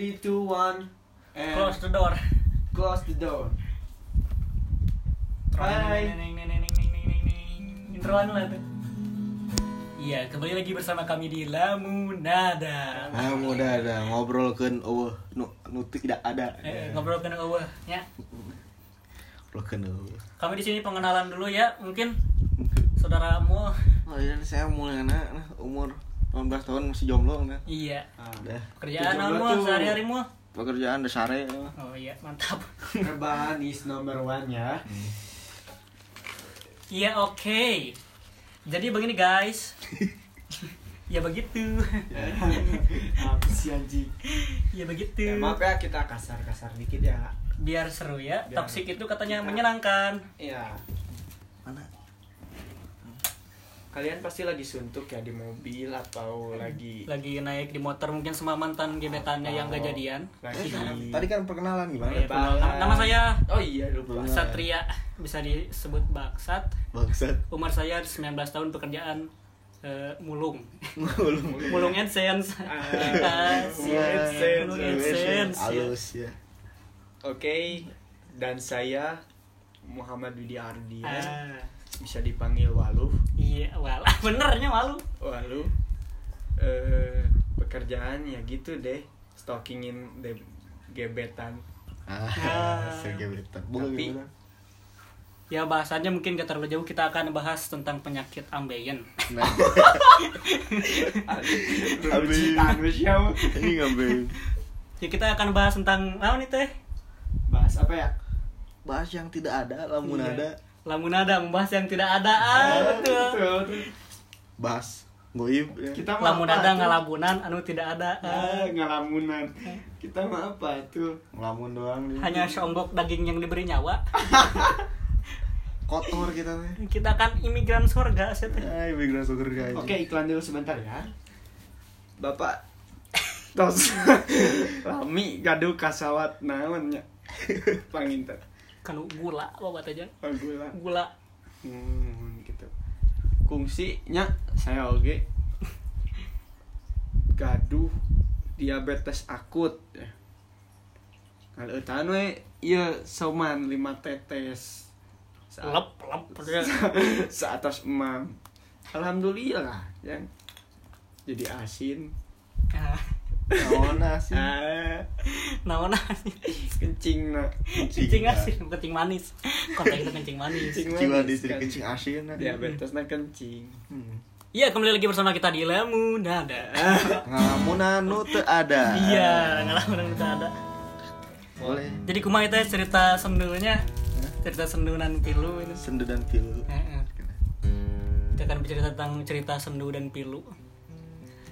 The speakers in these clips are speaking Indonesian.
Three, two, one, and Close the door. close the door. Hai. Neng, neng, neng, neng, neng, neng, neng, neng. Introan lah tuh. Iya, kembali lagi bersama kami di Lamunada. Ah, mudah ada ngobrol kan oh nu, nu tidak ada. Eh, ngobrol kena eueuh ya. Ngobrol kan oh. Kami di sini pengenalan dulu ya, mungkin saudaramu. Oh iya saya mulai anak nah, umur 18 tahun masih jomblo nah. Iya. Udah. Kerjaan kamu sehari-hari mu? Pekerjaan dasare Oh iya, mantap. Rebahan is number one ya. Iya, oke. Jadi begini guys. ya begitu. Apa sih anjing? ya begitu. Ya, maaf ya kita kasar-kasar dikit ya. Biar seru ya. Biar Toxic itu katanya kita- menyenangkan. Iya. mana? Kalian pasti lagi suntuk ya di mobil atau lagi Lagi naik di motor mungkin sama mantan gebetannya yang gak jadian. Lagi Tadi kan perkenalan gimana? Eh, Lebaran. nama saya Oh iya lupa. Satria bisa disebut Baksat. Bangsat. Umur saya 19 tahun pekerjaan eh, mulung. Mulung. mulung AdSense. Ah, Ah, mulung AdSense. ya. Halus ya. Oke, dan saya Muhammad Widi Ardian Ah, bisa dipanggil Waluh. Iya, wal. Benernya malu. Waluh. Eh, pekerjaan ya gitu deh, stalkingin de gebetan. Ah, Ah. segebetan. Bukan Tapi- gimana? Ya bahasanya mungkin gak terlalu jauh kita akan bahas tentang penyakit ambeien. Nah, siapa? ini ngambil Ya kita akan bahas tentang apa nih teh? Bahas apa ya? bahas yang tidak ada, lamun Iya. ada Lamunada membahas yang tidak ada. Ah, betul. bahas goib ya. Kita mah Lamunada apa tuh? ngalabunan anu tidak ada. Ah, Ah, ngalamunan. Kita mah apa tuh? ngelamun doang hanya seonggok daging yang diberi nyawa. kotor kita teh. Kita kan imigran surga saya teh. Ah, imigran surga. Oke, iklan dulu sebentar ya. Bapak tos Rami gaduh kasawat naonnya. Panginten. Kanu gula bawa aja. Oh, gula. Gula. Hmm, gitu. Kungsinya saya oge gaduh diabetes akut ya. Kalau we ieu soman 5 tetes. Lep lep. Seatas emam. Alhamdulillah ya. Jadi asin. Ah, Naon sih? Ah, Naon asin. kencing na. Kencing asin, kencing manis. Kontak itu kencing manis. Jiwa di sini kan. kencing asin nah. Diabetes na kencing. Hmm. Iya, kembali lagi bersama kita di Lamunada. Ngalamunan nu teu ada. Iya, ngalamun kita ada. Boleh. Jadi kumaha teh cerita sendunya? Cerita sendunan pilu ini. Sendu dan pilu. Heeh. Kita akan bercerita tentang cerita sendu dan pilu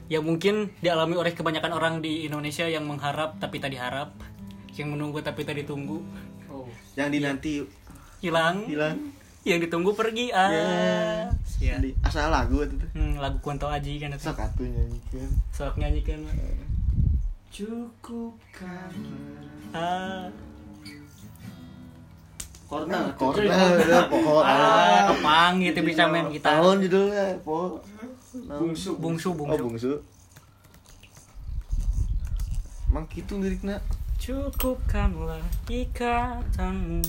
yang mungkin dialami oleh kebanyakan orang di Indonesia yang mengharap tapi tak diharap, yang menunggu tapi tak ditunggu, Oh. Yang dinanti hilang, hilang. yang ditunggu pergi. Ah, ya. Di- Asal lagu itu. Hmm, lagu Kunto Aji kan itu. Sok atuh nyanyikan. Sok nyanyikan. Cukupkan. Ah, Korna. Korna udah pokok. ah, kepang gitu bisa main gitar. Tahun judulnya, po. Bungsu. Bungsu, Oh, bungsu. bungsu. Mang kitu lirikna. Cukupkanlah ikatanmu.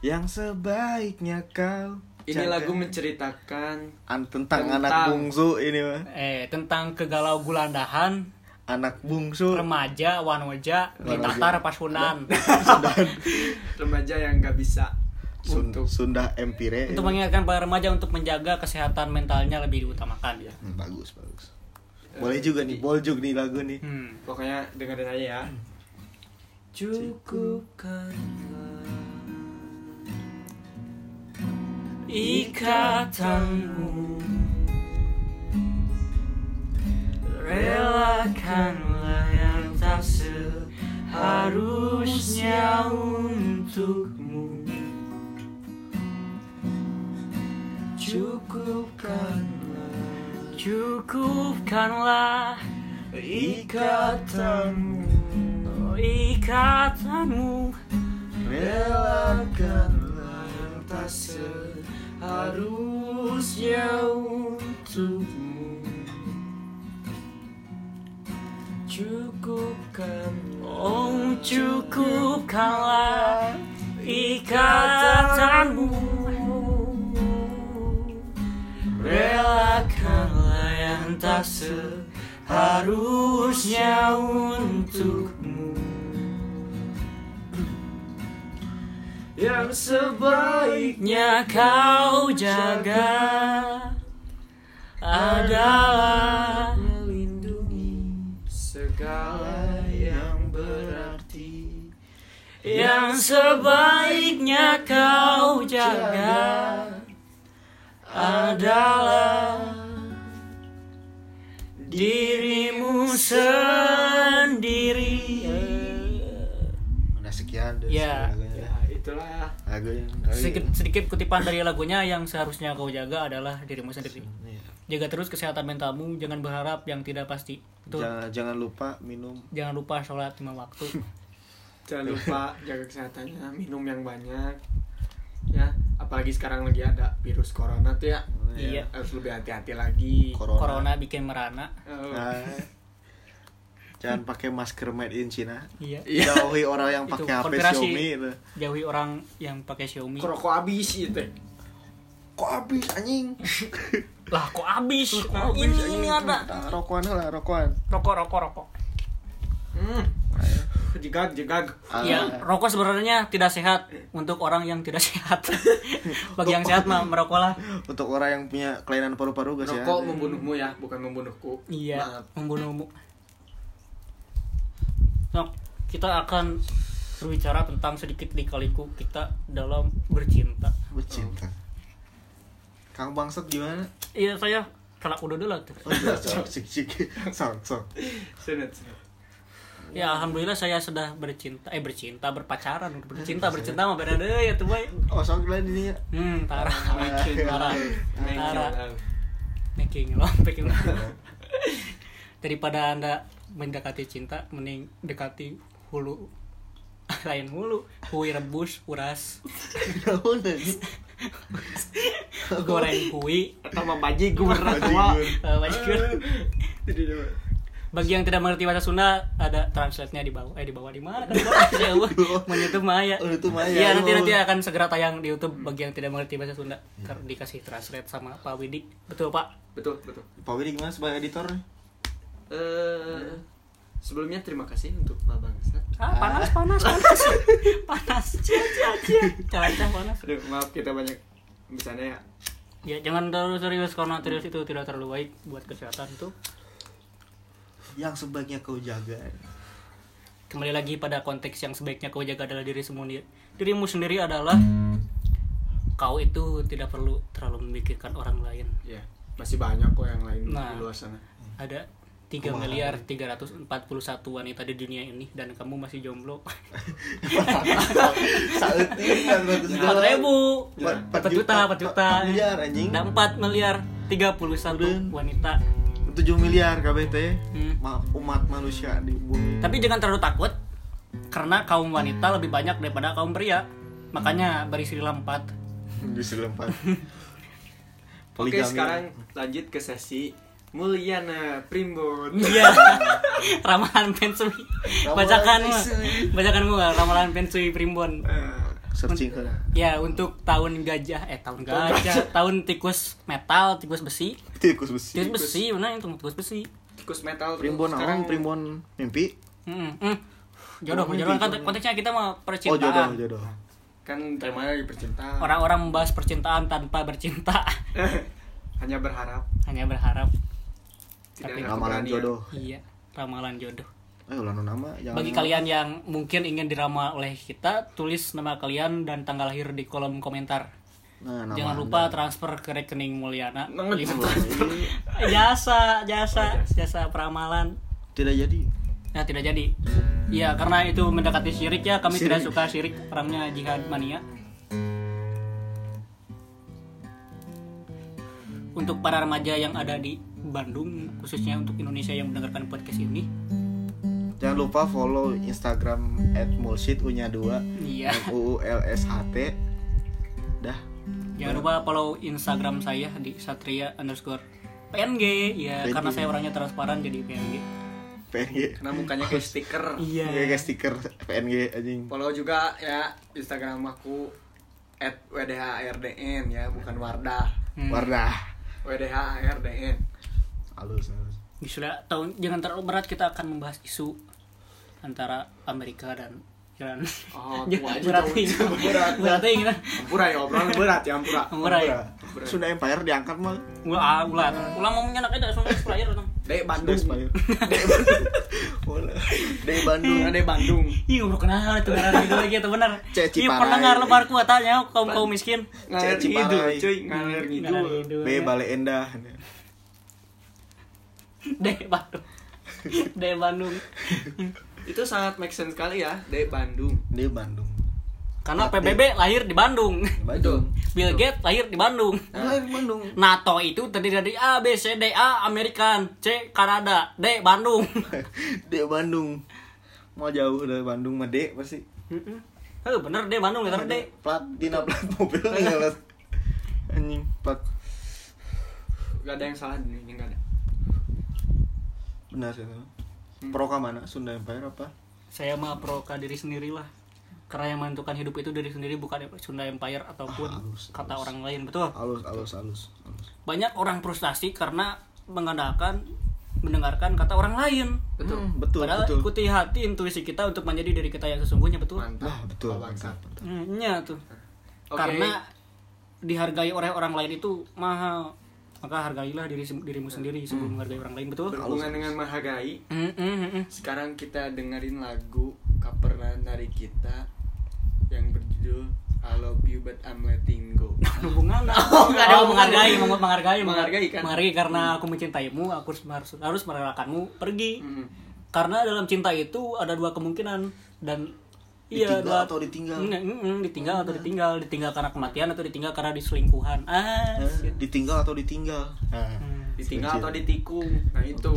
Yang sebaiknya kau Ini lagu menceritakan An tentang, Tentang. anak bungsu ini mah. Eh, tentang kegalau gulandahan Anak bungsu. remaja wanoja di. Tatar Pasunan remaja yang nggak bisa Sun- untuk Sunda Empire. untuk mengingatkan para remaja untuk menjaga kesehatan mentalnya lebih diutamakan ya. Hmm, bagus, bagus. Boleh juga nih, boljuk nih lagu nih. Hmm. pokoknya dengerin aja ya. Cukupkan Ikatanmu Relakanlah yang tak seharusnya untukmu Cukupkanlah Cukupkanlah ikatanmu. Oh, ikatanmu. Relakanlah tak seharusnya untukmu. Cukup Relakan Oh cukupkanlah ikatanmu Relakanlah yang tak seharusnya untukmu. Yang sebaik Nya kau jaga adalah melindungi segala yang berarti. Yang sebaiknya kau jaga adalah dirimu sendiri. Udah sekian dari Ya. lagunya. ya itulah Lagunya. Sedikit, sedikit kutipan dari lagunya yang seharusnya kau jaga adalah dirimu sendiri. Iya. Jaga terus kesehatan mentalmu, jangan berharap yang tidak pasti. Betul. Jangan, jangan lupa minum Jangan lupa sholat lima waktu. jangan lupa jaga kesehatannya minum yang banyak ya apalagi sekarang lagi ada virus corona tuh ya Iya. harus lebih hati-hati lagi corona. Corona bikin merana. Oh, Nah, jangan pakai masker made in China. Iya. Jauhi orang yang pakai HP. Xiaomi itu. Jauhi orang yang pakai Xiaomi. rokok habis itu Kok habis anjing? Lah kok habis? Ini ini ada. Rokokan lah, rokokan. Rokok rokok rokok. hmm. jegag jegag Ya, rokok sebenarnya tidak sehat untuk orang yang tidak sehat. Bagi yang sehat mah merokoklah. Untuk orang yang punya kelainan paru-paru gak sih? rokok membunuhmu ya bukan membunuhku Iya, Maaf. membunuhmu. Nah, kita akan berbicara tentang sedikit lika-liku kita dalam bercinta. Bercinta. Kang Bangsat gimana? Iya, saya kalau udah dulu tuh. Oh, iya, cik. Sok, sok. Senat, senat. Ya, alhamdulillah saya sudah bercinta, eh bercinta, berpacaran, bercinta, bercinta mah beda deh ya tuh, boy. Oh, sok lah ini ya. Hmm, parah, makin parah, parah. Making making love, making love. Daripada anda mendekati cinta, mending dekati hulu lain hulu, hui rebus, uras, goreng hui, atau Bajigur. bajigur. Bagi yang tidak mengerti bahasa Sunda, ada translate-nya di bawah. Eh di bawah di mana? Kan. Mau YouTube Maya. Oh, itu Maya. Iya, nanti Oh. nanti akan segera tayang di YouTube bagi yang tidak mengerti bahasa Sunda. Karena dikasih translate sama Pak Widi. Betul, Pak? betul betul Pak Widi gimana sebagai editor? eh sebelumnya terima kasih untuk Pak Bangsat Ah, panas, panas, panas. panas. Cia, cia, cia. Calacah panas. Aduh, maaf kita banyak bercanda ya Ya, jangan terlalu serius karena serius itu tidak terlalu baik buat kesehatan tuh. Yang sebaiknya kau jaga. Kembali lagi pada konteks yang sebaiknya kau jaga adalah diri sendiri. Dirimu sendiri adalah kau itu tidak perlu terlalu memikirkan orang lain. ya masih banyak kok yang lain Nah. di luar sana Ada 3 miliar 341 wanita di dunia ini dan kamu masih jomblo. Saat ini ratus Empat ribu, Empat- empat empat juta, empat juta. empat miliar, anjing. Dan empat miliar tiga puluh satu Udah. wanita. 7 miliar KBT Hmm. Ma- umat manusia di bumi. Tapi jangan terlalu takut karena kaum wanita lebih banyak daripada kaum pria. Makanya berisilah empat. Bisa lempar. oke sekarang lanjut ke sesi Mulyana Primbon Iya. ramalan pensui. Bacakanmu. Bacakanmu ramalan pensui primbon. Eh, searching ke Ya, untuk tahun gajah eh tahun gajah, tahun tikus metal, tikus besi. tikus besi. Tikus besi, mana itu tikus besi? tikus metal. Primbon sekarang? Primbon mimpi? Hmm, hmm. Jodoh, Oh, jodoh kan konteksnya kita mau Oh jodoh percintaan. jodoh. kan temanya lagi percintaan Orang-orang membahas percintaan tanpa bercinta, hanya berharap hanya berharap. tidak Tapi Ramalan jodoh. Iya, ramalan jodoh. Eh ulah nu nama jangan. Bagi kalian yang mungkin ingin diramal oleh kita, tulis nama kalian dan tanggal lahir di kolom komentar. Nah, nama Jangan Anda. lupa transfer ke rekening Mulyana. Nang- Lima- Wah, jasa, jasa, Oh, jasa peramalan. Tidak jadi. Nah, tidak jadi. Iya, karena itu mendekati syirik ya. Kami tidak Syirik. suka syirik. Orangnya jihad mania. Untuk para remaja yang ada di Bandung, khususnya untuk Indonesia yang mendengarkan podcast ini, Jangan lupa follow Instagram @mulsit unya 2 iya. U L S H T. Dah. Jangan lupa follow Instagram saya di satria underscore PNG ya PNG. karena saya orangnya transparan jadi PNG PNG karena mukanya kayak stiker Iya. kayak stiker PNG anjing follow juga ya Instagram aku at WDHRDN ya bukan Wardah Hmm. Wardah WDHRDN halus halus Sudah tahun jangan terlalu berat kita akan membahas isu antara Amerika dan Iran. Oh, berat ini. Berat. Berat ini. Ampura ya obrolan berat ya Ampura ya. Berat. Sunda Empire diangkat mah Ulah ah, ulah. Ulah mau nyenak aja langsung player dong. Dek Bandung Empire dari Bandung Bandung Dek Bandung Iya, bro kenal itu benar itu lagi itu benar. Iya, pendengar lebar kuatanya kaum kaum miskin. ngalir Ciparai. cuy ngalir ngidul Ngidul, B ya. Bale Endah Dek Bandung. Dek Bandung. itu sangat make sense sekali ya Dek Bandung di Bandung Karena Mati. PBB lahir di Bandung. Bandung Bill Gates lahir di Bandung. lahir di Bandung NATO itu terdiri dari A, B, C, D, A, Amerikan, C, Kanada, D, Bandung. di Bandung mau jauh dari Bandung mah D pasti Eh bener D, Bandung ya D. plat dina plat mobil anjing plat gak ada yang salah di ini gak ada benar sih pro ke mana Sunda Empire apa Saya mah pro ke diri sendiri lah. Karena yang menentukan hidup itu diri sendiri bukan Sunda Empire ataupun Ah, halus, kata halus. orang lain, betul. halus halus halus Banyak orang frustasi karena mengandalkan mendengarkan kata orang lain. betul Hmm, betul Padahal betul ikuti hati intuisi kita untuk menjadi diri kita yang sesungguhnya, betul. mantap Wah, betul, Bangsat. betul. Hmm, Iya tuh. Oke. Karena dihargai oleh orang lain itu mahal. Maka hargailah diri dirimu sendiri sebelum menghargai orang lain, betul? berhubungan dengan menghargai. Hmm, hmm, hmm, hmm. sekarang kita dengerin lagu coveran dari kita yang berjudul I love you but I'm letting go. Hubungan Oh, nggak ada oh, menghargai meng- menghargai. Menghargai, kan? menghargai karena aku mencintaimu aku harus harus, harus merelakanmu. Pergi. Hmm. karena dalam cinta itu ada dua kemungkinan. Dan iya Ditinggal dua atau ditinggal? Mm, mm, mm, ditinggal atau ditinggal. Ditinggal karena kematian atau ditinggal karena diselingkuhan. Ah Eh, ditinggal atau ditinggal? Nah, Hmm. ditinggal atau ditikung. Nah itu.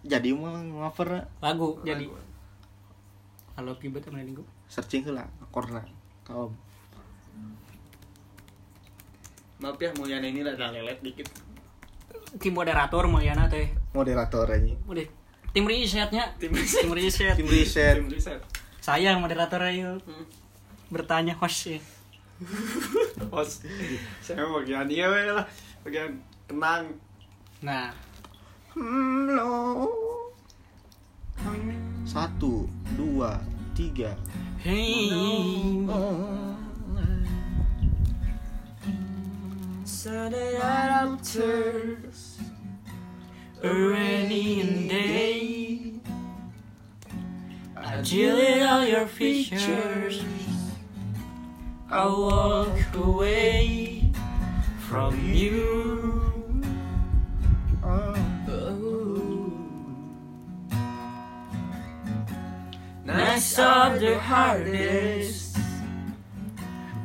Jadi mau ngover lagu jadi. halo kibet sama minggu searching lah korna kaum maaf ya Mulyana ini rada lelet dikit. Tim moderator Mulyana teh. Moderator aja udah. Tim risetnya Tim riset. tim riset tim riset Tim riset saya moderator ayo Hmm. bertanya host ya. Bos, saya bagian iya we lah. Bagian tenang nah. Hmm, lo. satu dua tiga. Hey Sunday night after a rainy day I delete all your features. I walk away from you. Oh. Nights are the hardest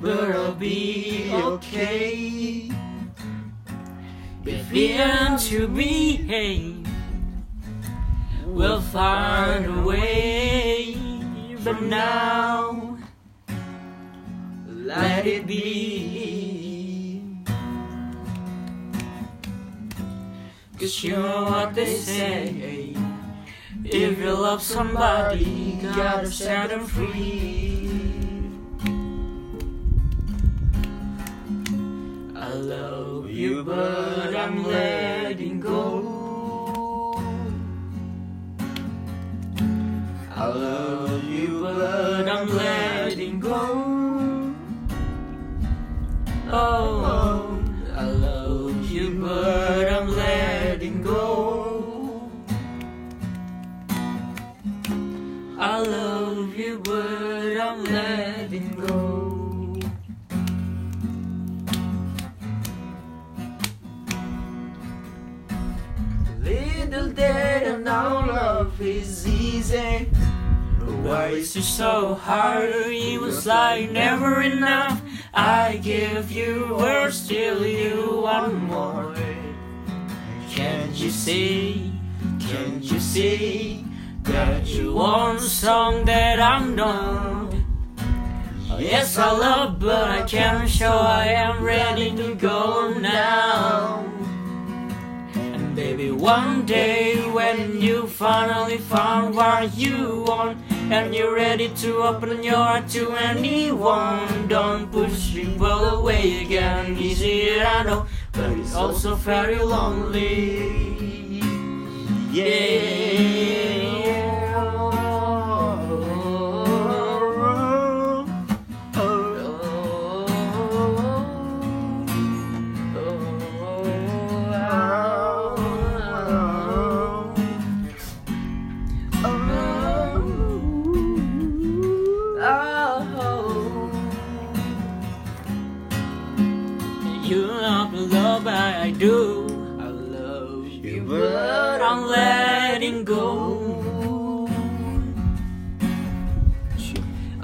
But I'll be okay. If we learn to behave We'll find a way But now Let it be. Cause you know what they say If you love somebody Gotta set them free. I love you but I'm letting go I love you but I'm letting go Oh, I love you but I'm letting go I love you but I'm letting go Little did I know love is easy Why is it so hard? It was like never enough. I give you words, still you want more. Can't you see? Can't you see that you want song that I'm not? Yes, I love, but I can't show I am ready to go now. And baby, one day when you finally found what you want and you're ready to open your heart to anyone, don't push people away again. Easier, I know, but it's also very lonely. You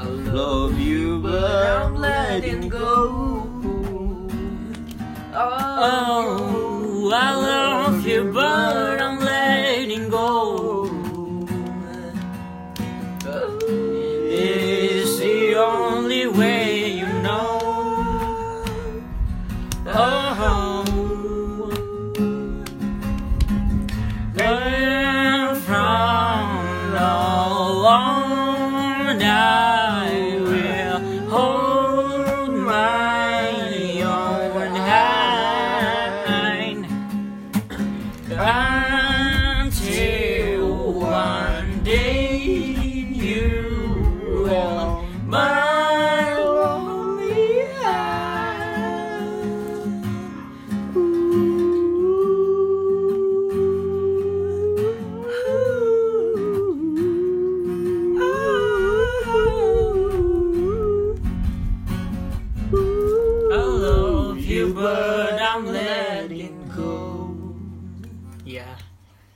I love you, but I'm letting go. Oh, I love you, but letting go Ya,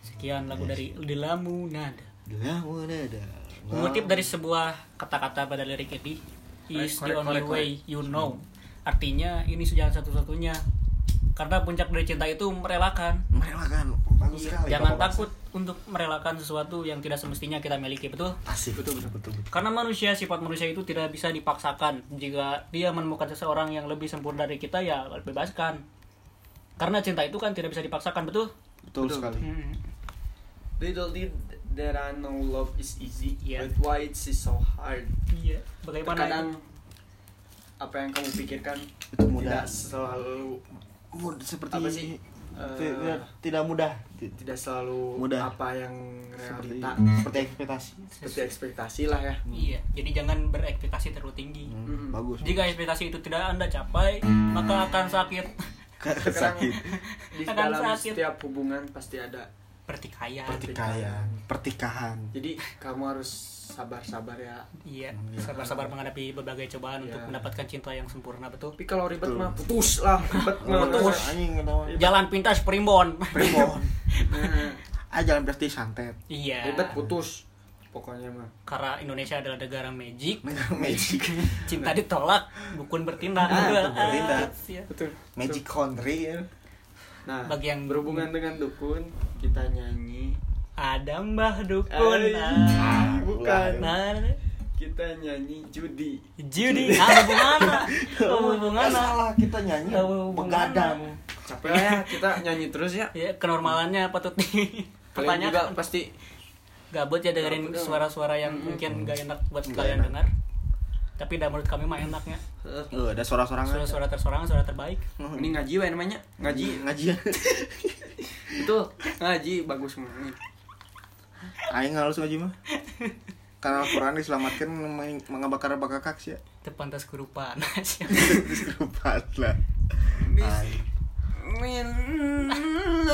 sekian lagu dari Dilamu Nada Lah, mana ada? Mengutip dari sebuah kata-kata pada lirik ini Is the only way you know Artinya ini jalan satu-satunya Karena puncak dari cinta itu merelakan merelakan bagus sekali. Jangan Bapak. takut untuk merelakan sesuatu yang tidak semestinya kita miliki, betul? Asik. Betul betul betul. betul. Karena manusia, sifat manusia itu tidak bisa dipaksakan. Jika dia menemukan seseorang yang lebih sempurna dari kita, ya bebaskan. Karena cinta itu kan tidak bisa dipaksakan, betul? Betul Betul. sekali. Hmm. Little did that I know love is easy, Yeah. but why it's so hard? Iya. Bagaimana? Terkadang itu? apa yang kamu pikirkan Itu mudah. tidak selalu Mud- seperti Apa sih? Eh, tidak, tidak mudah. Ti- tidak selalu Mudah. apa yang realita seperti ekspektasi. seperti ekspektasi lah ya. Iya. Jadi jangan berekspektasi terlalu tinggi. Hmm, Mm. Bagus. Jika ekspektasi itu tidak anda capai, maka akan sakit. Sekarang sakit. di dalam sakit. setiap hubungan pasti ada. Pertikaian. Pertikaian, pertikahan. Jadi kamu harus sabar-sabar ya. Iya. Hmm, iya. Sabar-sabar menghadapi berbagai cobaan untuk Iya. mendapatkan cinta yang sempurna, betul? Tapi kalau ribet Betul. mah putus lah, ribet mah. Putus. Anjing. Jalan pintas primbon. Primbon. Nah, Ah jalan berarti santet. iya. Ribet putus. Pokoknya mah. Karena Indonesia adalah negara magic, Magic. cinta ditolak, dukun bertindak. Ah, dukun bertindak. Iya. Betul. Magic country ya. Nah, Bagi yang- berhubungan dengan dukun, kita nyanyi. Ada Mbah Dukun. Ay, Ah. bukan. Nah, Kita nyanyi judi. Judi, apa hubungannya? Apa Nggak hubungannya? salah kita nyanyi Apa begadang. Capek ya kita nyanyi terus ya. Ya, kenormalannya patut Kalian juga dipertanyakan. pasti Gabut ya dengerin suara-suara yang mungkin gak enak buat kalian enak. dengar. Tapi dah menurut kami mah enaknya. Oh, ada suara-suara Suara-suara tersorangan, suara terbaik. ini ngaji wae namanya. Ngaji. ngaji. Betul. Ngaji bagus banget. Aing halus ngaji mah. Karena Al-Quran diselamatkan mengabakar bakakak sih ya. Tepantas kurupaan. Terus kerupat lah. Min.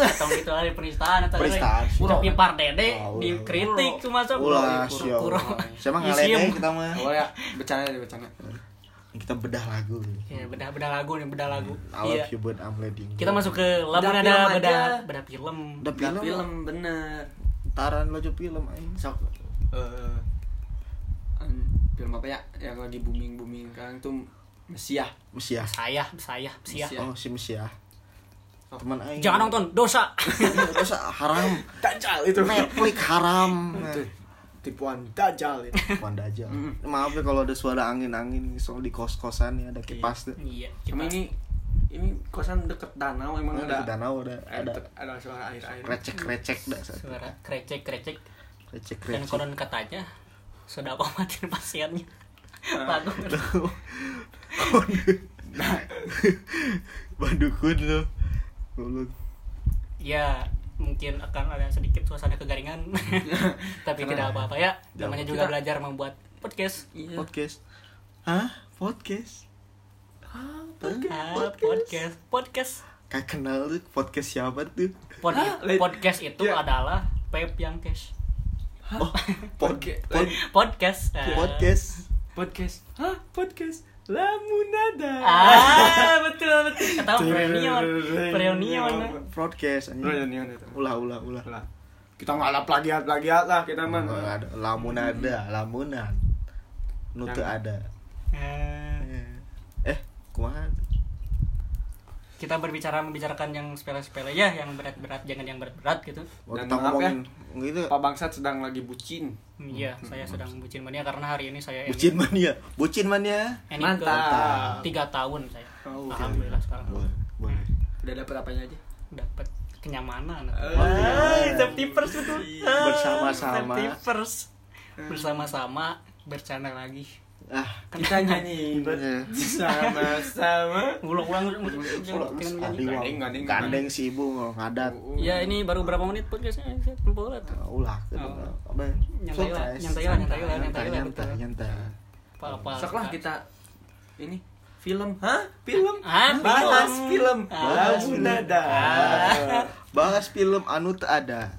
Atau gitu ada penistaan atau Penistaan. Udah pipar dede Oh, dikritik tuh masuk. Ulah, Kuro-. Siapa ngalene kita mah. Oh ya, bercanda deh bercanda. Kita bedah lagu. Ya, bedah bedah lagu nih, bedah lagu. I Iya. love you but I'm letting. Kita masuk ke lagu Bedah ada film bedah aja. bedah film. Udah Film, film. film bener. Taran lo film aing. Sok an- film apa ya yang lagi booming booming sekarang tuh Mesiah. Mesiah. Saya, saya, saya. Mesiah. Oh, si Mesiah. Teman aing. Jangan nonton, dosa. Dosa haram. Dajjal itu. Netflix haram. Itu tipuan Dajjal itu. Aja. Mm. Maaf ya kalau ada suara angin-angin soal di kos-kosan ya ada kipas tuh. Iya, Cuma ini ini kosan deket danau emang ada danau ada ada ada suara air air recek recek dah suara krecek krecek recek dan recek konon katanya sudah obatin pasiennya bagus Bandukun lo Goblok. ya mungkin akan ada sedikit suasana kegaringan. Tapi tidak apa-apa ya. namanya juga Kita- belajar membuat podcast. Iya. podcast. Hah? Podcast? Ah, podcast. Podcast? Kayak kenal tuh podcast siapa tuh? Pod- Hah? Podcast itu Ya. adalah Pep yang cash. Oh pod, Podca- pod, podcast. Eh, podcast. Podcast. Hah? Podcast lamunada ah betul betul. Kata Premium Premium mana podcast anjing. Reunion itu. Ulah ulah ulah. Lah kita nggak ada plagiat plagiat lah kita mah. Ada. Lamun ada lamunan. Nute Yang- ada. Eh, eh kumaha kita berbicara membicarakan yang sepele-sepele ya yang berat-berat jangan yang berat-berat gitu. Oh, Dan kita maaf ya. ngomongin gitu. Pak Bangsat sedang lagi bucin. Iya saya sedang bucin mania karena hari ini saya bucin mania? Bucin mania? Ini Mantap. ke tiga tahun saya. Oh, alhamdulillah sekarang. Boleh boleh. Udah dapat apanya aja? Dapat kenyamanan. Eh, safety first betul Bersama-sama. safety first bersama-sama bercanda lagi ah kita nyanyi. Iya. sama-sama. Ulang-ulang Adi Gandeng, wang gandeng, gandeng si ibu mau ngadat. Ya ini baru berapa menit podcastnya? Tuh. Ah, ulah. Oh. apa? Nyantai lah, nyantai lah, nyantai lah, nyantai nyantai lah, nyantai betul. nyantai. Apa-apa sok lah kita ini film hah? Film? Ah, bahas film. film. Ah, lamunada Ah. bahas film anu ada.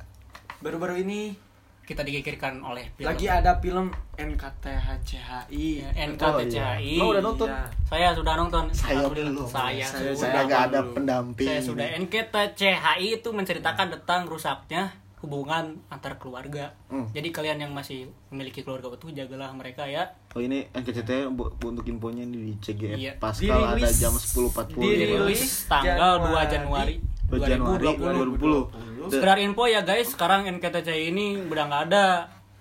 Baru-baru ini kita digigirkan oleh film. Lagi ada film NKTHCHI Ya, NKTCHI Oh, udah nonton? Iya. saya sudah nonton. Saya belum. saya, saya, sudah saya nggak ada pendamping. Saya sudah. NKTCHI itu menceritakan tentang rusaknya hubungan antar keluarga. Hmm. jadi kalian yang masih memiliki keluarga utuh jagalah mereka ya. Oh ini NKCT bu, bu- untuk infonya ini di CGF Iya. Pascal ada jam 10.40 dirilis tanggal 2 Januari. 2 Januari 2020 2020 Sekedar info ya guys, sekarang NKTCI ini udah nggak ada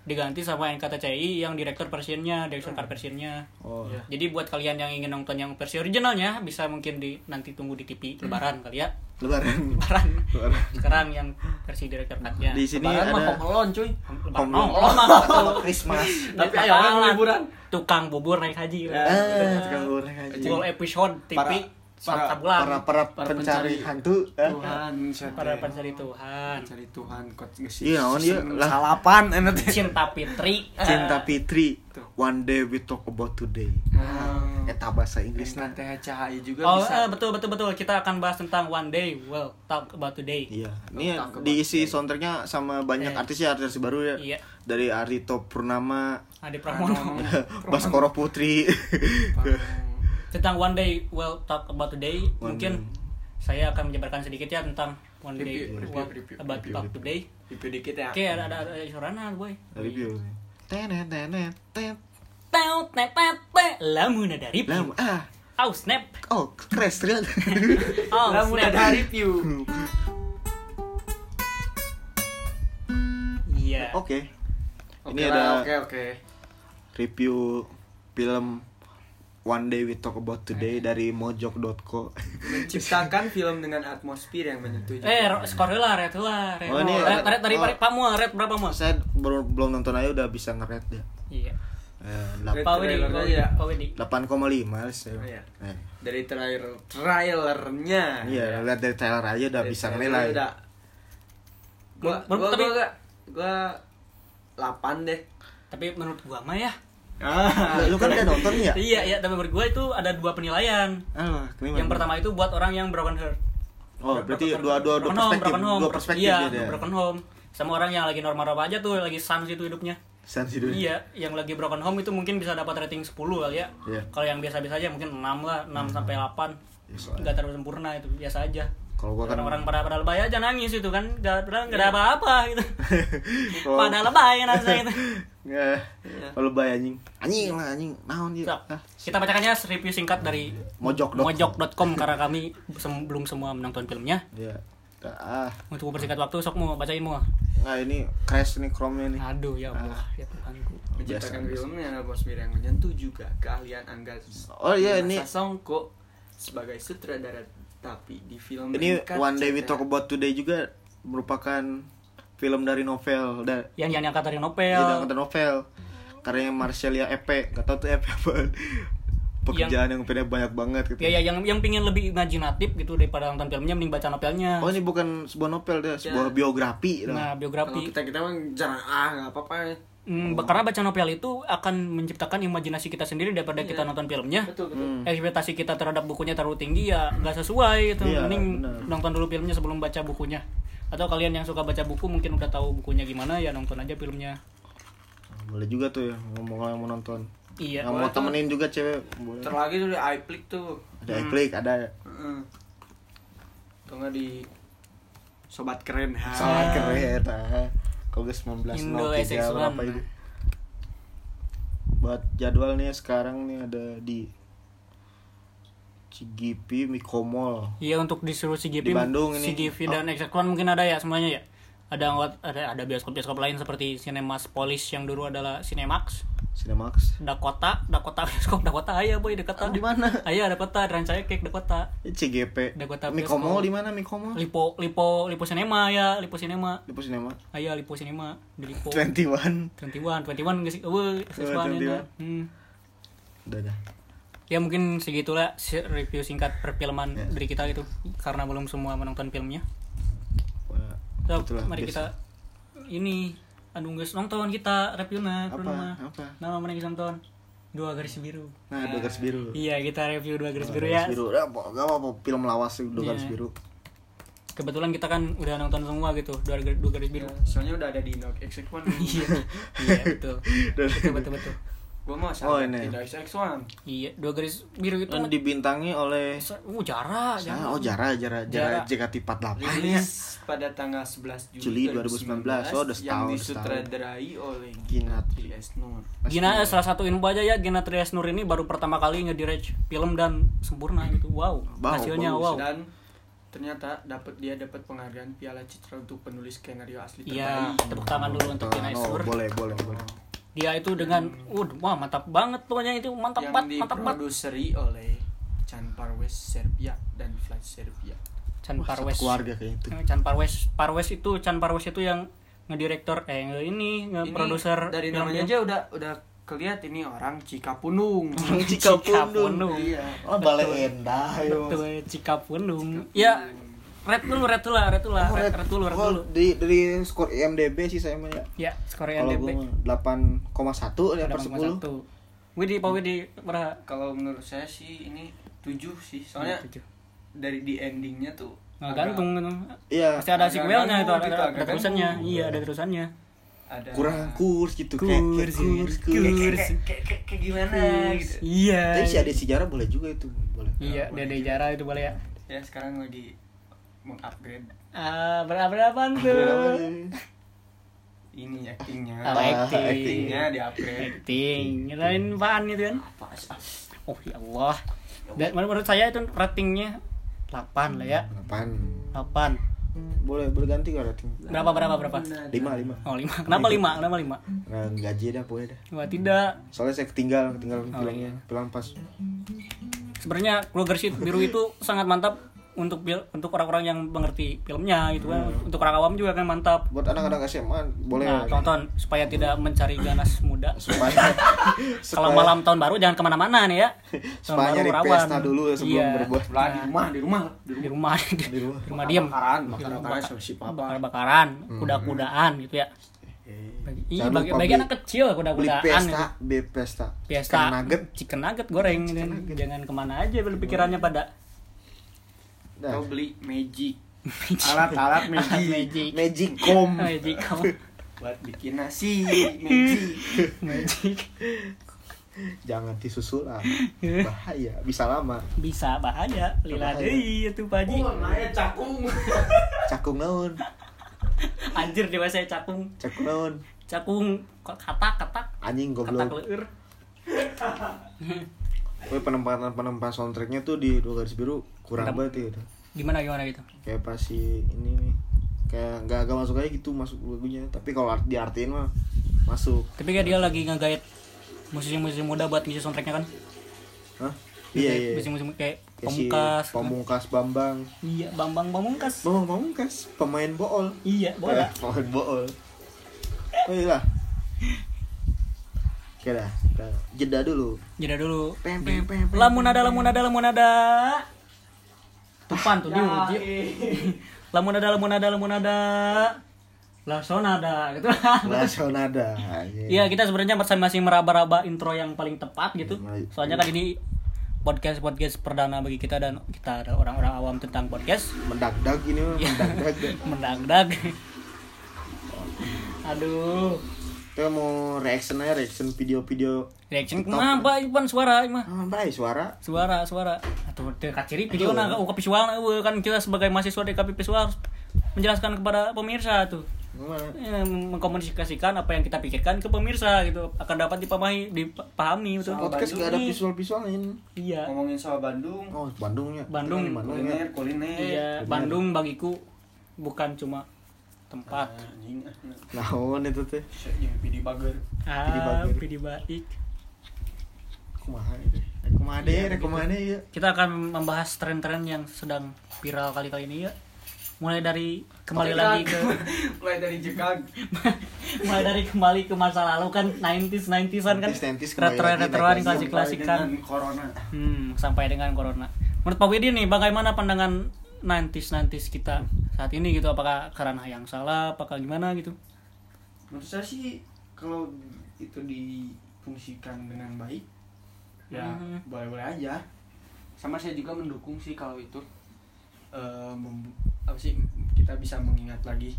diganti sama NKTCI yang direktur versinya, direktur versinya. oh Iya. Jadi buat kalian yang ingin nonton yang versi originalnya bisa mungkin di nanti tunggu di TV Lebaran kali ya. lebaran Lebaran. Lebaran. Sekarang yang versi direktur cutnya. di sini Lebaran mah ada Home Alone cuy Lebaran. Home Alone. mah tuh. Christmas Tapi ayo liburan. Tukang bubur naik haji. Ya. ah tukang goreng aja Full episode TV Para- para, para- para para Para pencari pencari hantu eh? Tuhan syate. para pencari Tuhan. pencari Tuhan kok Iya, naon ieu? Lah. salapan enak teh Cinta Fitri. cinta Fitri one day we talk about today Hmm. eta bahasa Inggris nah NKTHCHI juga Oh, bisa eh, betul betul betul. Kita akan bahas tentang one day. Well, talk about today. Iya, ini diisi soundtracknya sama banyak Eh. artis ya artis baru ya. Iya. Dari Arito Purnama, Adi Pramono. Baskoro Putri. Tentang one day. Well, talk about today. One Mungkin saya akan menjabarkan sedikit ya tentang one day. Review, well, review, about review, talk review. today. Review dikit ya Oke, ada ada ada suarana boy. Review. Tenet tenet tet. Teu te te te lamuna dari Lam ah. Oh snap. Oh, crash ternyata. Oh Lamun snap. ada review Iya. Oke. Ini ada oke oke review film One Day We Talk About Today dari mojok.co. menciptakan film dengan atmosfer yang menyentuh Eh, skor lah, red lah, red. Oh, ini red, ada- red dari oh. Pamu, red berapa mu? Saya baru belum nonton aja udah bisa ngeret ya. Iya. Eh, ya. Pak Wedi. 8,5 saya. Oh, iya. Eh. dari trailer trailernya Iya, lihat dari trailer aja udah Dari bisa nilai. udah. gua gua tapi- gua gua, gua 8 deh Tapi menurut gua mah ya. Ah Lu kan udah nonton ya? Iya, iya, tapi menurut gua itu ada dua penilaian. Ah? Yang pertama itu buat orang yang broken heart. Oh, berarti dua dua dua perspektif, broken home. dua perspektif Iya, ya dia. broken home. Sama orang yang lagi normal-normal aja tuh, lagi sans itu hidupnya. Sans hidup. Iya, yang lagi broken home itu mungkin bisa dapat rating 10 kali ya. Iya. Kalau yang biasa-biasa aja mungkin 6 lah, 6 sampai 8. Ya, soalnya- Enggak terlalu sempurna itu, biasa aja. Kalau gua kan Orang-orang pada pada lebay aja nangis itu kan, enggak enggak ada apa-apa gitu. Kalau- pada lebay rasa itu. Ya, kalau bay anjing. Anjing lah anjing. Naon dia? Sok, Ah, Kita bacakannya review singkat dari Mojok.com. mojok.com karena kami sem- belum semua menonton filmnya. Iya. Ah, Untuk mempersingkat waktu, sok mau bacain mau. nah ini crash nih Chrome-nya nih. Aduh ya Allah, ya Tuhanku. menciptakan filmnya atmosfer yang menyentuh juga keahlian Angga Oh iya, ini- Sasongko sebagai sutradara tapi di film Ini Ringkat One Day We. Talk About Today juga merupakan film dari novel dan yang yang diangkat dari novel. Tidak kata novel. Karyanya Marcelia Epe gak tau tuh Epe apa. Pekerjaan yang filmnya banyak banget gitu. Ya ya yang yang pingin lebih imajinatif gitu daripada nonton filmnya mending baca novelnya. Oh ini bukan sebuah novel deh sebuah Ya. biografi nah kalau biografi kita kita mah jarang ah nggak apa-apa Hmm, karena baca novel itu akan menciptakan imajinasi kita sendiri daripada Iya. kita nonton filmnya. Betul betul. Hmm. ekspektasi kita terhadap bukunya terlalu tinggi ya nggak sesuai gitu Iya, mending benar. nonton dulu filmnya sebelum baca bukunya. Atau kalian yang suka baca buku mungkin udah tahu bukunya gimana ya nonton aja filmnya. Boleh juga tuh ya ngomong kalau yang mau nonton. Iya. Yang mau temenin juga cewek boleh. Terlagi tuh di iPlick tuh. Ada iPlick ada. Heeh. Nggak di sobat keren ha. Sangat keren ah. Kalau ke 19 Indo 03 SX1. berapa itu buat jadwal nih sekarang nih ada di Cigipi Mikomol Iya untuk disuruh CGV, Di Bandung ini. CGV dan X1 mungkin ada ya semuanya ya. Ada ada ada bioskop-bioskop lain seperti Cinemas Police yang dulu adalah Cinemax, Cinemax Dakota, Dakota bioskop Dakota aya boy Dakota. Ah, di mana? Aya Dakota, Rancaya Cake Dakota. CGP Dakota Bioskop. di mana Mikomol Lipo Lipo Lipo Cinema ya, Lipo Cinema. di pos Cinema Aya Lipo Cinema di Lipo. 21 21, 21 geus eueuh, sesuatu 21. ya. Hmm. udah dah Ya mungkin segitulah review singkat perfilman Ya. dari kita gitu karena belum semua menonton filmnya. So, itulah mari biasa. kita ini aduh guys nonton kita reviewnya apa? nama apa? Nama mana kita nonton dua garis biru. Nah dua garis biru. Iya kita review dua garis Dua biru garis ya. Biru. Udah, apa gak apa film lawas sih dua Iya. garis biru. Kebetulan kita kan udah nonton semua gitu dua, dua garis biru. Ya, soalnya udah ada di Indo XX1 iya iya betul. Betul betul betul gua mau Oh, sama ini. Indo XX1 iya dua garis biru itu kan dibintangi oleh uh jara Ah, oh Jara Jara Jara Jara. JKT48 ya rilis pada tanggal 11 Juli Juli, 2019. Oh, udah yang setahun, disutradarai oleh Ginat. Ginatri Esnur Gina salah satu info aja ya Gina Trias Nur ini baru pertama kali ngedirect film dan sempurna gitu wow Wow, hasilnya bagus. wow dan ternyata dapat dia dapat penghargaan Piala Citra untuk penulis skenario asli iya terbaik. tepuk tangan dulu untuk Gina oh, Nur boleh boleh boleh dia itu dengan uh wah mantap banget pokoknya. Itu mantap yang banget mantap banget. oleh Chan Parwes Serbia dan Flash Serbia. Chan Wah, Parwes. keluarga kayak itu Eh, Chan Parwes. Parwes itu Chan Parwes itu yang ngedirektor eh nge- ini nge-produser dari film namanya aja udah udah keliat ini orang Cikapundung Cikapundung. iya. Oh balenda ayo Betul, Cikapundung. Ya, red dulu, red dulu lah, red dulu lah, Oh, red, red- red dulu, red oh, dulu. di dari skor IMDb sih saya mah ya Ya, skor kalau IMDb. gue mah 8,1 ya per 10 Widi, Pak Widi, berapa? kalau menurut saya sih ini tujuh sih soalnya Tujuh. dari di endingnya tuh agak gantung gitu. iya Pasti ada sequelnya itu, ada, gitu, ada, agak terusannya. Iya, ada terusannya. ada kurang kurs gitu Kurs, kayak kayak iya. kurs kurs Kurs. kayak, gimana gitu Iya. tapi si ada sejarah boleh juga itu boleh Iya, Dede Jara itu boleh ya. ya sekarang lagi mengupgrade Ah, berapa berapaan tuh? ini actingnya Oh, Ah, acting. actingnya di upgrade Acting, nyalain apaan gitu kan? apa sih Oh ya Allah. Dan menurut saya itu ratingnya 8 lah ya. 8 8. boleh berganti gak rating Berapa berapa berapa? 5 5 Oh 5. Kenapa 5? Kenapa 5? nah, gaji dah pokoknya dah Wah tidak. soalnya saya ketinggalan ketinggalan Oh, filmnya film pas Sebenarnya keluarga Sheet biru itu sangat mantap untuk bil- untuk orang-orang yang mengerti filmnya gitu kan. Untuk orang awam juga kan mantap. buat anak-anak SMA boleh Nah, tonton supaya tidak mencari ganas muda. supaya Kalau malam tahun baru jangan ke mana-mana nih ya. Tahun supaya nyari pesta dulu ya sebelum Iya. berbuat lah di rumah di rumah di Di rumah rumah, di, di rumah rumah diem. bakaran bakaran bakaran si Hmm. kuda-kudaan gitu ya. Bagi, iya, bagi, bagi anak kecil beli kuda-kudaan pesta gitu. beli pesta Pesta Chicken nugget chicken nugget goreng gitu. Jangan ke mana aja pikirannya pada Dah. kau beli magic. Alat-alat magic. Magic. magic com Magic kamu. buat bikin nasi magic. Magic. jangan disusul lah bahaya. Bisa lama. Bisa bahaya. Lila deui itu Haji. naya cakung. Cakung naon? Anjir dewa saya cakung. cakung naon? Cakung. Kok katak katak anjing katak goblok Woi penempatan penempatan soundtracknya tuh di dua garis biru kurang Mantap. banget gitu Gimana gimana gitu? kayak pas si ini nih kayak nggak agak masuk aja gitu masuk lagunya tapi kalau art, diartiin mah masuk Tapi kayak dia lagi ngegait musisi-musisi muda buat ngisi soundtracknya kan? Hah? iya iya Musisi-musisi kayak Ya si Pamungkas. Pamungkas Bambang. Iya, Bambang Pamungkas. Bambang Pamungkas, pemain bool. Iya, bola. Eh, pemain bool. Oh iya lah. Oke dah, jeda dulu. Jeda dulu. Pem, pem, pem, pem, Lamun ada, lamun ada, lamun ada. Tupan tuh Ya, diuji. Lamun ada, lamun ada, lamun ada. Langsung ada gitu. Langsung ada. Iya, kita sebenarnya masing-masing meraba-raba intro yang paling tepat gitu. Iya. Soalnya kan ini podcast podcast perdana bagi kita dan kita adalah orang-orang awam tentang podcast. Mendag-dag ini Iya. mendag-dag. Mendagdag. Aduh. Kita mau reaction aja, reaction video-video. Reaction kenapa Ipan suara mah? Ah, baik suara. Suara, suara. Atau dekat ciri video nah UKP visual nah, kan kita sebagai mahasiswa DKP visual harus menjelaskan kepada pemirsa tuh. Eh, mengkomunikasikan apa yang kita pikirkan ke pemirsa gitu akan dapat dipahami dipahami betul. Podcast Bandung gak ada nih. visual-visualnya. Iya. ngomongin soal Bandung Oh, Bandungnya. Bandung. Kuliner kuliner Iya, Bandung bagiku bukan cuma tempat. anjing ah, Naon itu teh? pidi bager Pidi Ah, bager. pidi baik. Kumaha itu? Kumaha deh, kumaha deh ya. Kita akan membahas tren-tren yang sedang viral kali-kali ini ya. Mulai dari kembali lagi ke mulai dari jekag mulai dari kembali ke masa lalu kan 90s 90s-an kan 90s, 90s kembali retro lagi, retroan naik lagi. klasik klasik kan dengan corona hmm, sampai dengan corona menurut Pak Widi nih bagaimana pandangan 90s 90s kita saat ini gitu? Apakah karena yang salah? Apakah gimana gitu? Menurut saya sih kalau itu difungsikan dengan baik ya Hmm. boleh-boleh aja. Sama saya juga mendukung sih kalau itu eh, mem- apa sih kita bisa mengingat lagi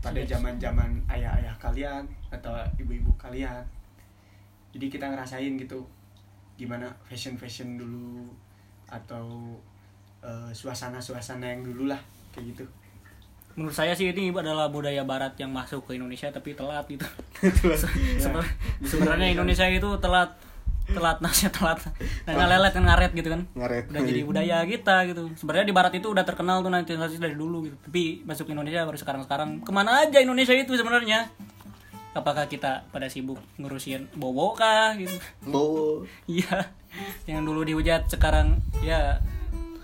pada zaman-zaman ayah-ayah kalian atau ibu-ibu kalian. Jadi kita ngerasain gitu gimana fashion-fashion dulu atau eh, suasana-suasana yang dulu lah kayak gitu. Menurut saya sih ini adalah budaya barat yang masuk ke Indonesia tapi telat gitu. Sebenarnya- sebenarnya Indonesia itu telat telat nasnya telat. Nanya lelet kan ngaret gitu kan? Ngaret. udah jadi budaya kita gitu. Sebenarnya di barat itu udah terkenal tuh nanti dari dulu gitu. Tapi masuk ke Indonesia baru sekarang sekarang ke mana aja Indonesia itu sebenarnya? Apakah kita pada sibuk ngurusin bobo kah gitu? Bo, iya. Yang dulu dihujat sekarang ya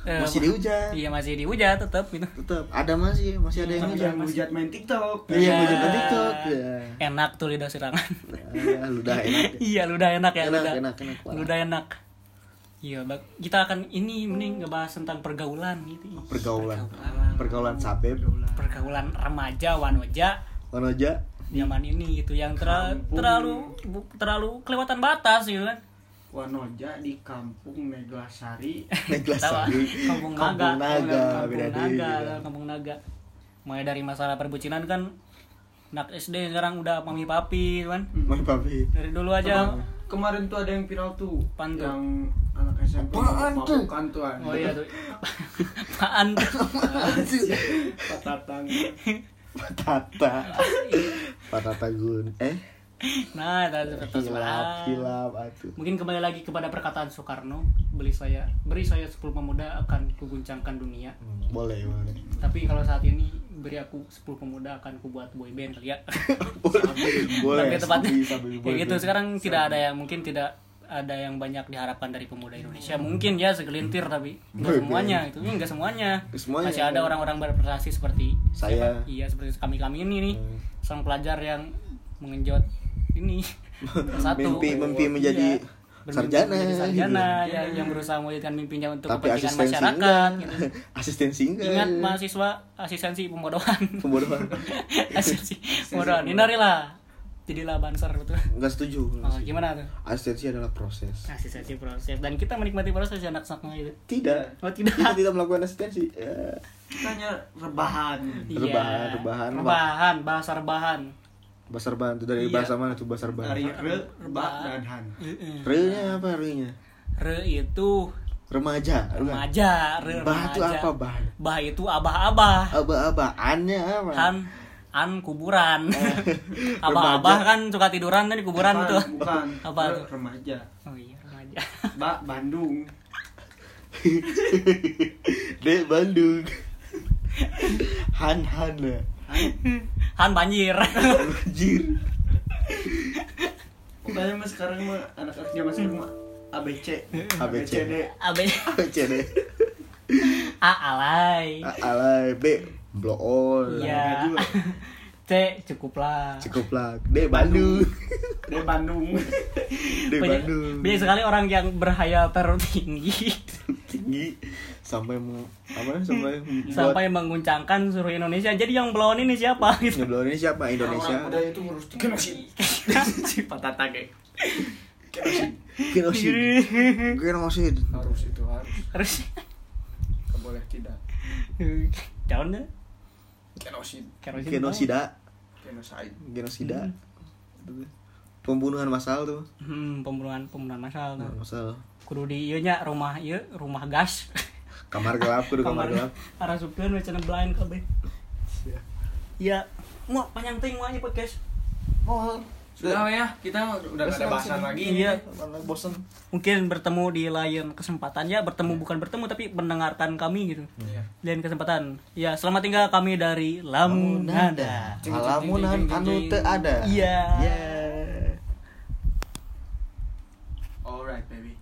eh, masih dihujat. iya masih dihujat tetap gitu Tetap ada masih, masih ada yang hujat. hujat main TikTok Iya, Iya. hujat di TikTok. Ya. enak tuh lidah serangan Ya, ludah enak. ya. iya ludah enak ya Enak, ludah enak, enak, ludah enak iya bak- kita akan ini mending ngebahas tentang pergaulan gitu Pergaulan. Pergaulan sabeb. pergaulan remaja wanoja Mana aja? zaman ini gitu yang terlalu terlalu terlalu kelewatan batas gitu kan Wanoja di kampung Neglasari Neglas Tahu, sari. kampung Kampung naga naga, kampung naga beda. kampung naga mulai dari masalah perbucinan kan anak SD sekarang udah mami papi kan Main papi. dari dulu aja Kema- kemarin tuh ada yang viral tuh Apaan tuh? yang anak SMP Apaan tuh? mabukan tuh an. oh iya tuh apaan tuh patatang Patata. Patata gun. Eh, nah itu itu hilap, hilap atuh. mungkin kembali lagi kepada perkataan Soekarno beli saya beri saya 10 pemuda akan kuguncangkan dunia Hmm, Boleh, boleh. tapi kalau saat ini beri aku 10 pemuda akan kubuat boy band kali ya boleh. tapi tepatnya sabi, sabi, kayak boleh. gitu sekarang tidak ada yang mungkin tidak ada yang banyak diharapkan dari pemuda Indonesia mungkin ya segelintir tapi nggak Boy semuanya itu ya nggak semuanya Semuanya. masih ada orang-orang berprestasi seperti Saya. iya seperti kami kami ini nih Hmm. sang pelajar yang mengenjot ini satu Mimpi- mimpi menjadi Bermimpi sarjana, menjadi sarjana gitu. yang, yang berusaha mewujudkan mimpinya untuk Tapi kepentingan asistensi masyarakat enggak. gitu. Asistensi enggak. ingat mahasiswa asistensi pembodohan Pembodohan. asistensi pembodohan hindarilah jadilah banser betul Enggak setuju. oh, gimana tuh Asistensi adalah proses. asistensi proses dan kita menikmati proses anak-anaknya itu Tidak. oh tidak Kita tidak melakukan asistensi. Ya. kita hanya rebahan Iya. Rebahan, rebahan. rebahan bahasa rebahan Basar ban itu dari Iya. bahasa mana tuh basar ban? dari re rebah dan han. Re-nya apa re-nya? re itu Remaja. remaja re Bah itu apa bah? bah itu abah-abah Aba-aba. Annya apa? han an kuburan Remaja. abah-abah kan suka tiduran kan di kuburan Bukan, tuh bukan Apa Re- tuh? remaja oh iya remaja Ba Bandung Dek Bandung. Han Han ya. Han banjir. Anjir. pokoknya mah sekarang mah anak-anak zaman sekarang mah ABC ABC. ABCD AB C. D. A alay. A- alay. B blow on Iya. juga. C cukuplah. Cukup lah D Bandung dari Bandung. D banyak, Bandung. banyak sekali orang yang berhayal tertinggi. Tinggi sampai mau apa sampai buat sampai menguncangkan seluruh Indonesia. Jadi yang melawan ini siapa gitu? nyeblon ini siapa? Indonesia. Orang muda itu ngurus genosid si patatage genosid genosid harus itu harus. Harus. Nggak boleh tidak. Jangan deh genosid genosida. Genosid genosida. Pembunuhan massal tuh. Hmm, pembunuhan pembunuhan massal tuh. massal. Kudu di ieu nya rumah ieu rumah gas kamar gelap kudu kamar, gelap. Arah supir we channel blind kabeh iya. ya mau panjang ting mau nyepet guys. Oh sudah ya. Kita udah gak ada bahasan lagi iya. Bosen. Mungkin bertemu di lain kesempatan. Ya bertemu iya. bukan bertemu tapi mendengarkan kami gitu. Iya. Lain kesempatan. Ya selamat tinggal kami dari Lamunada. Lamunan anu te ada. Iya. Alright baby.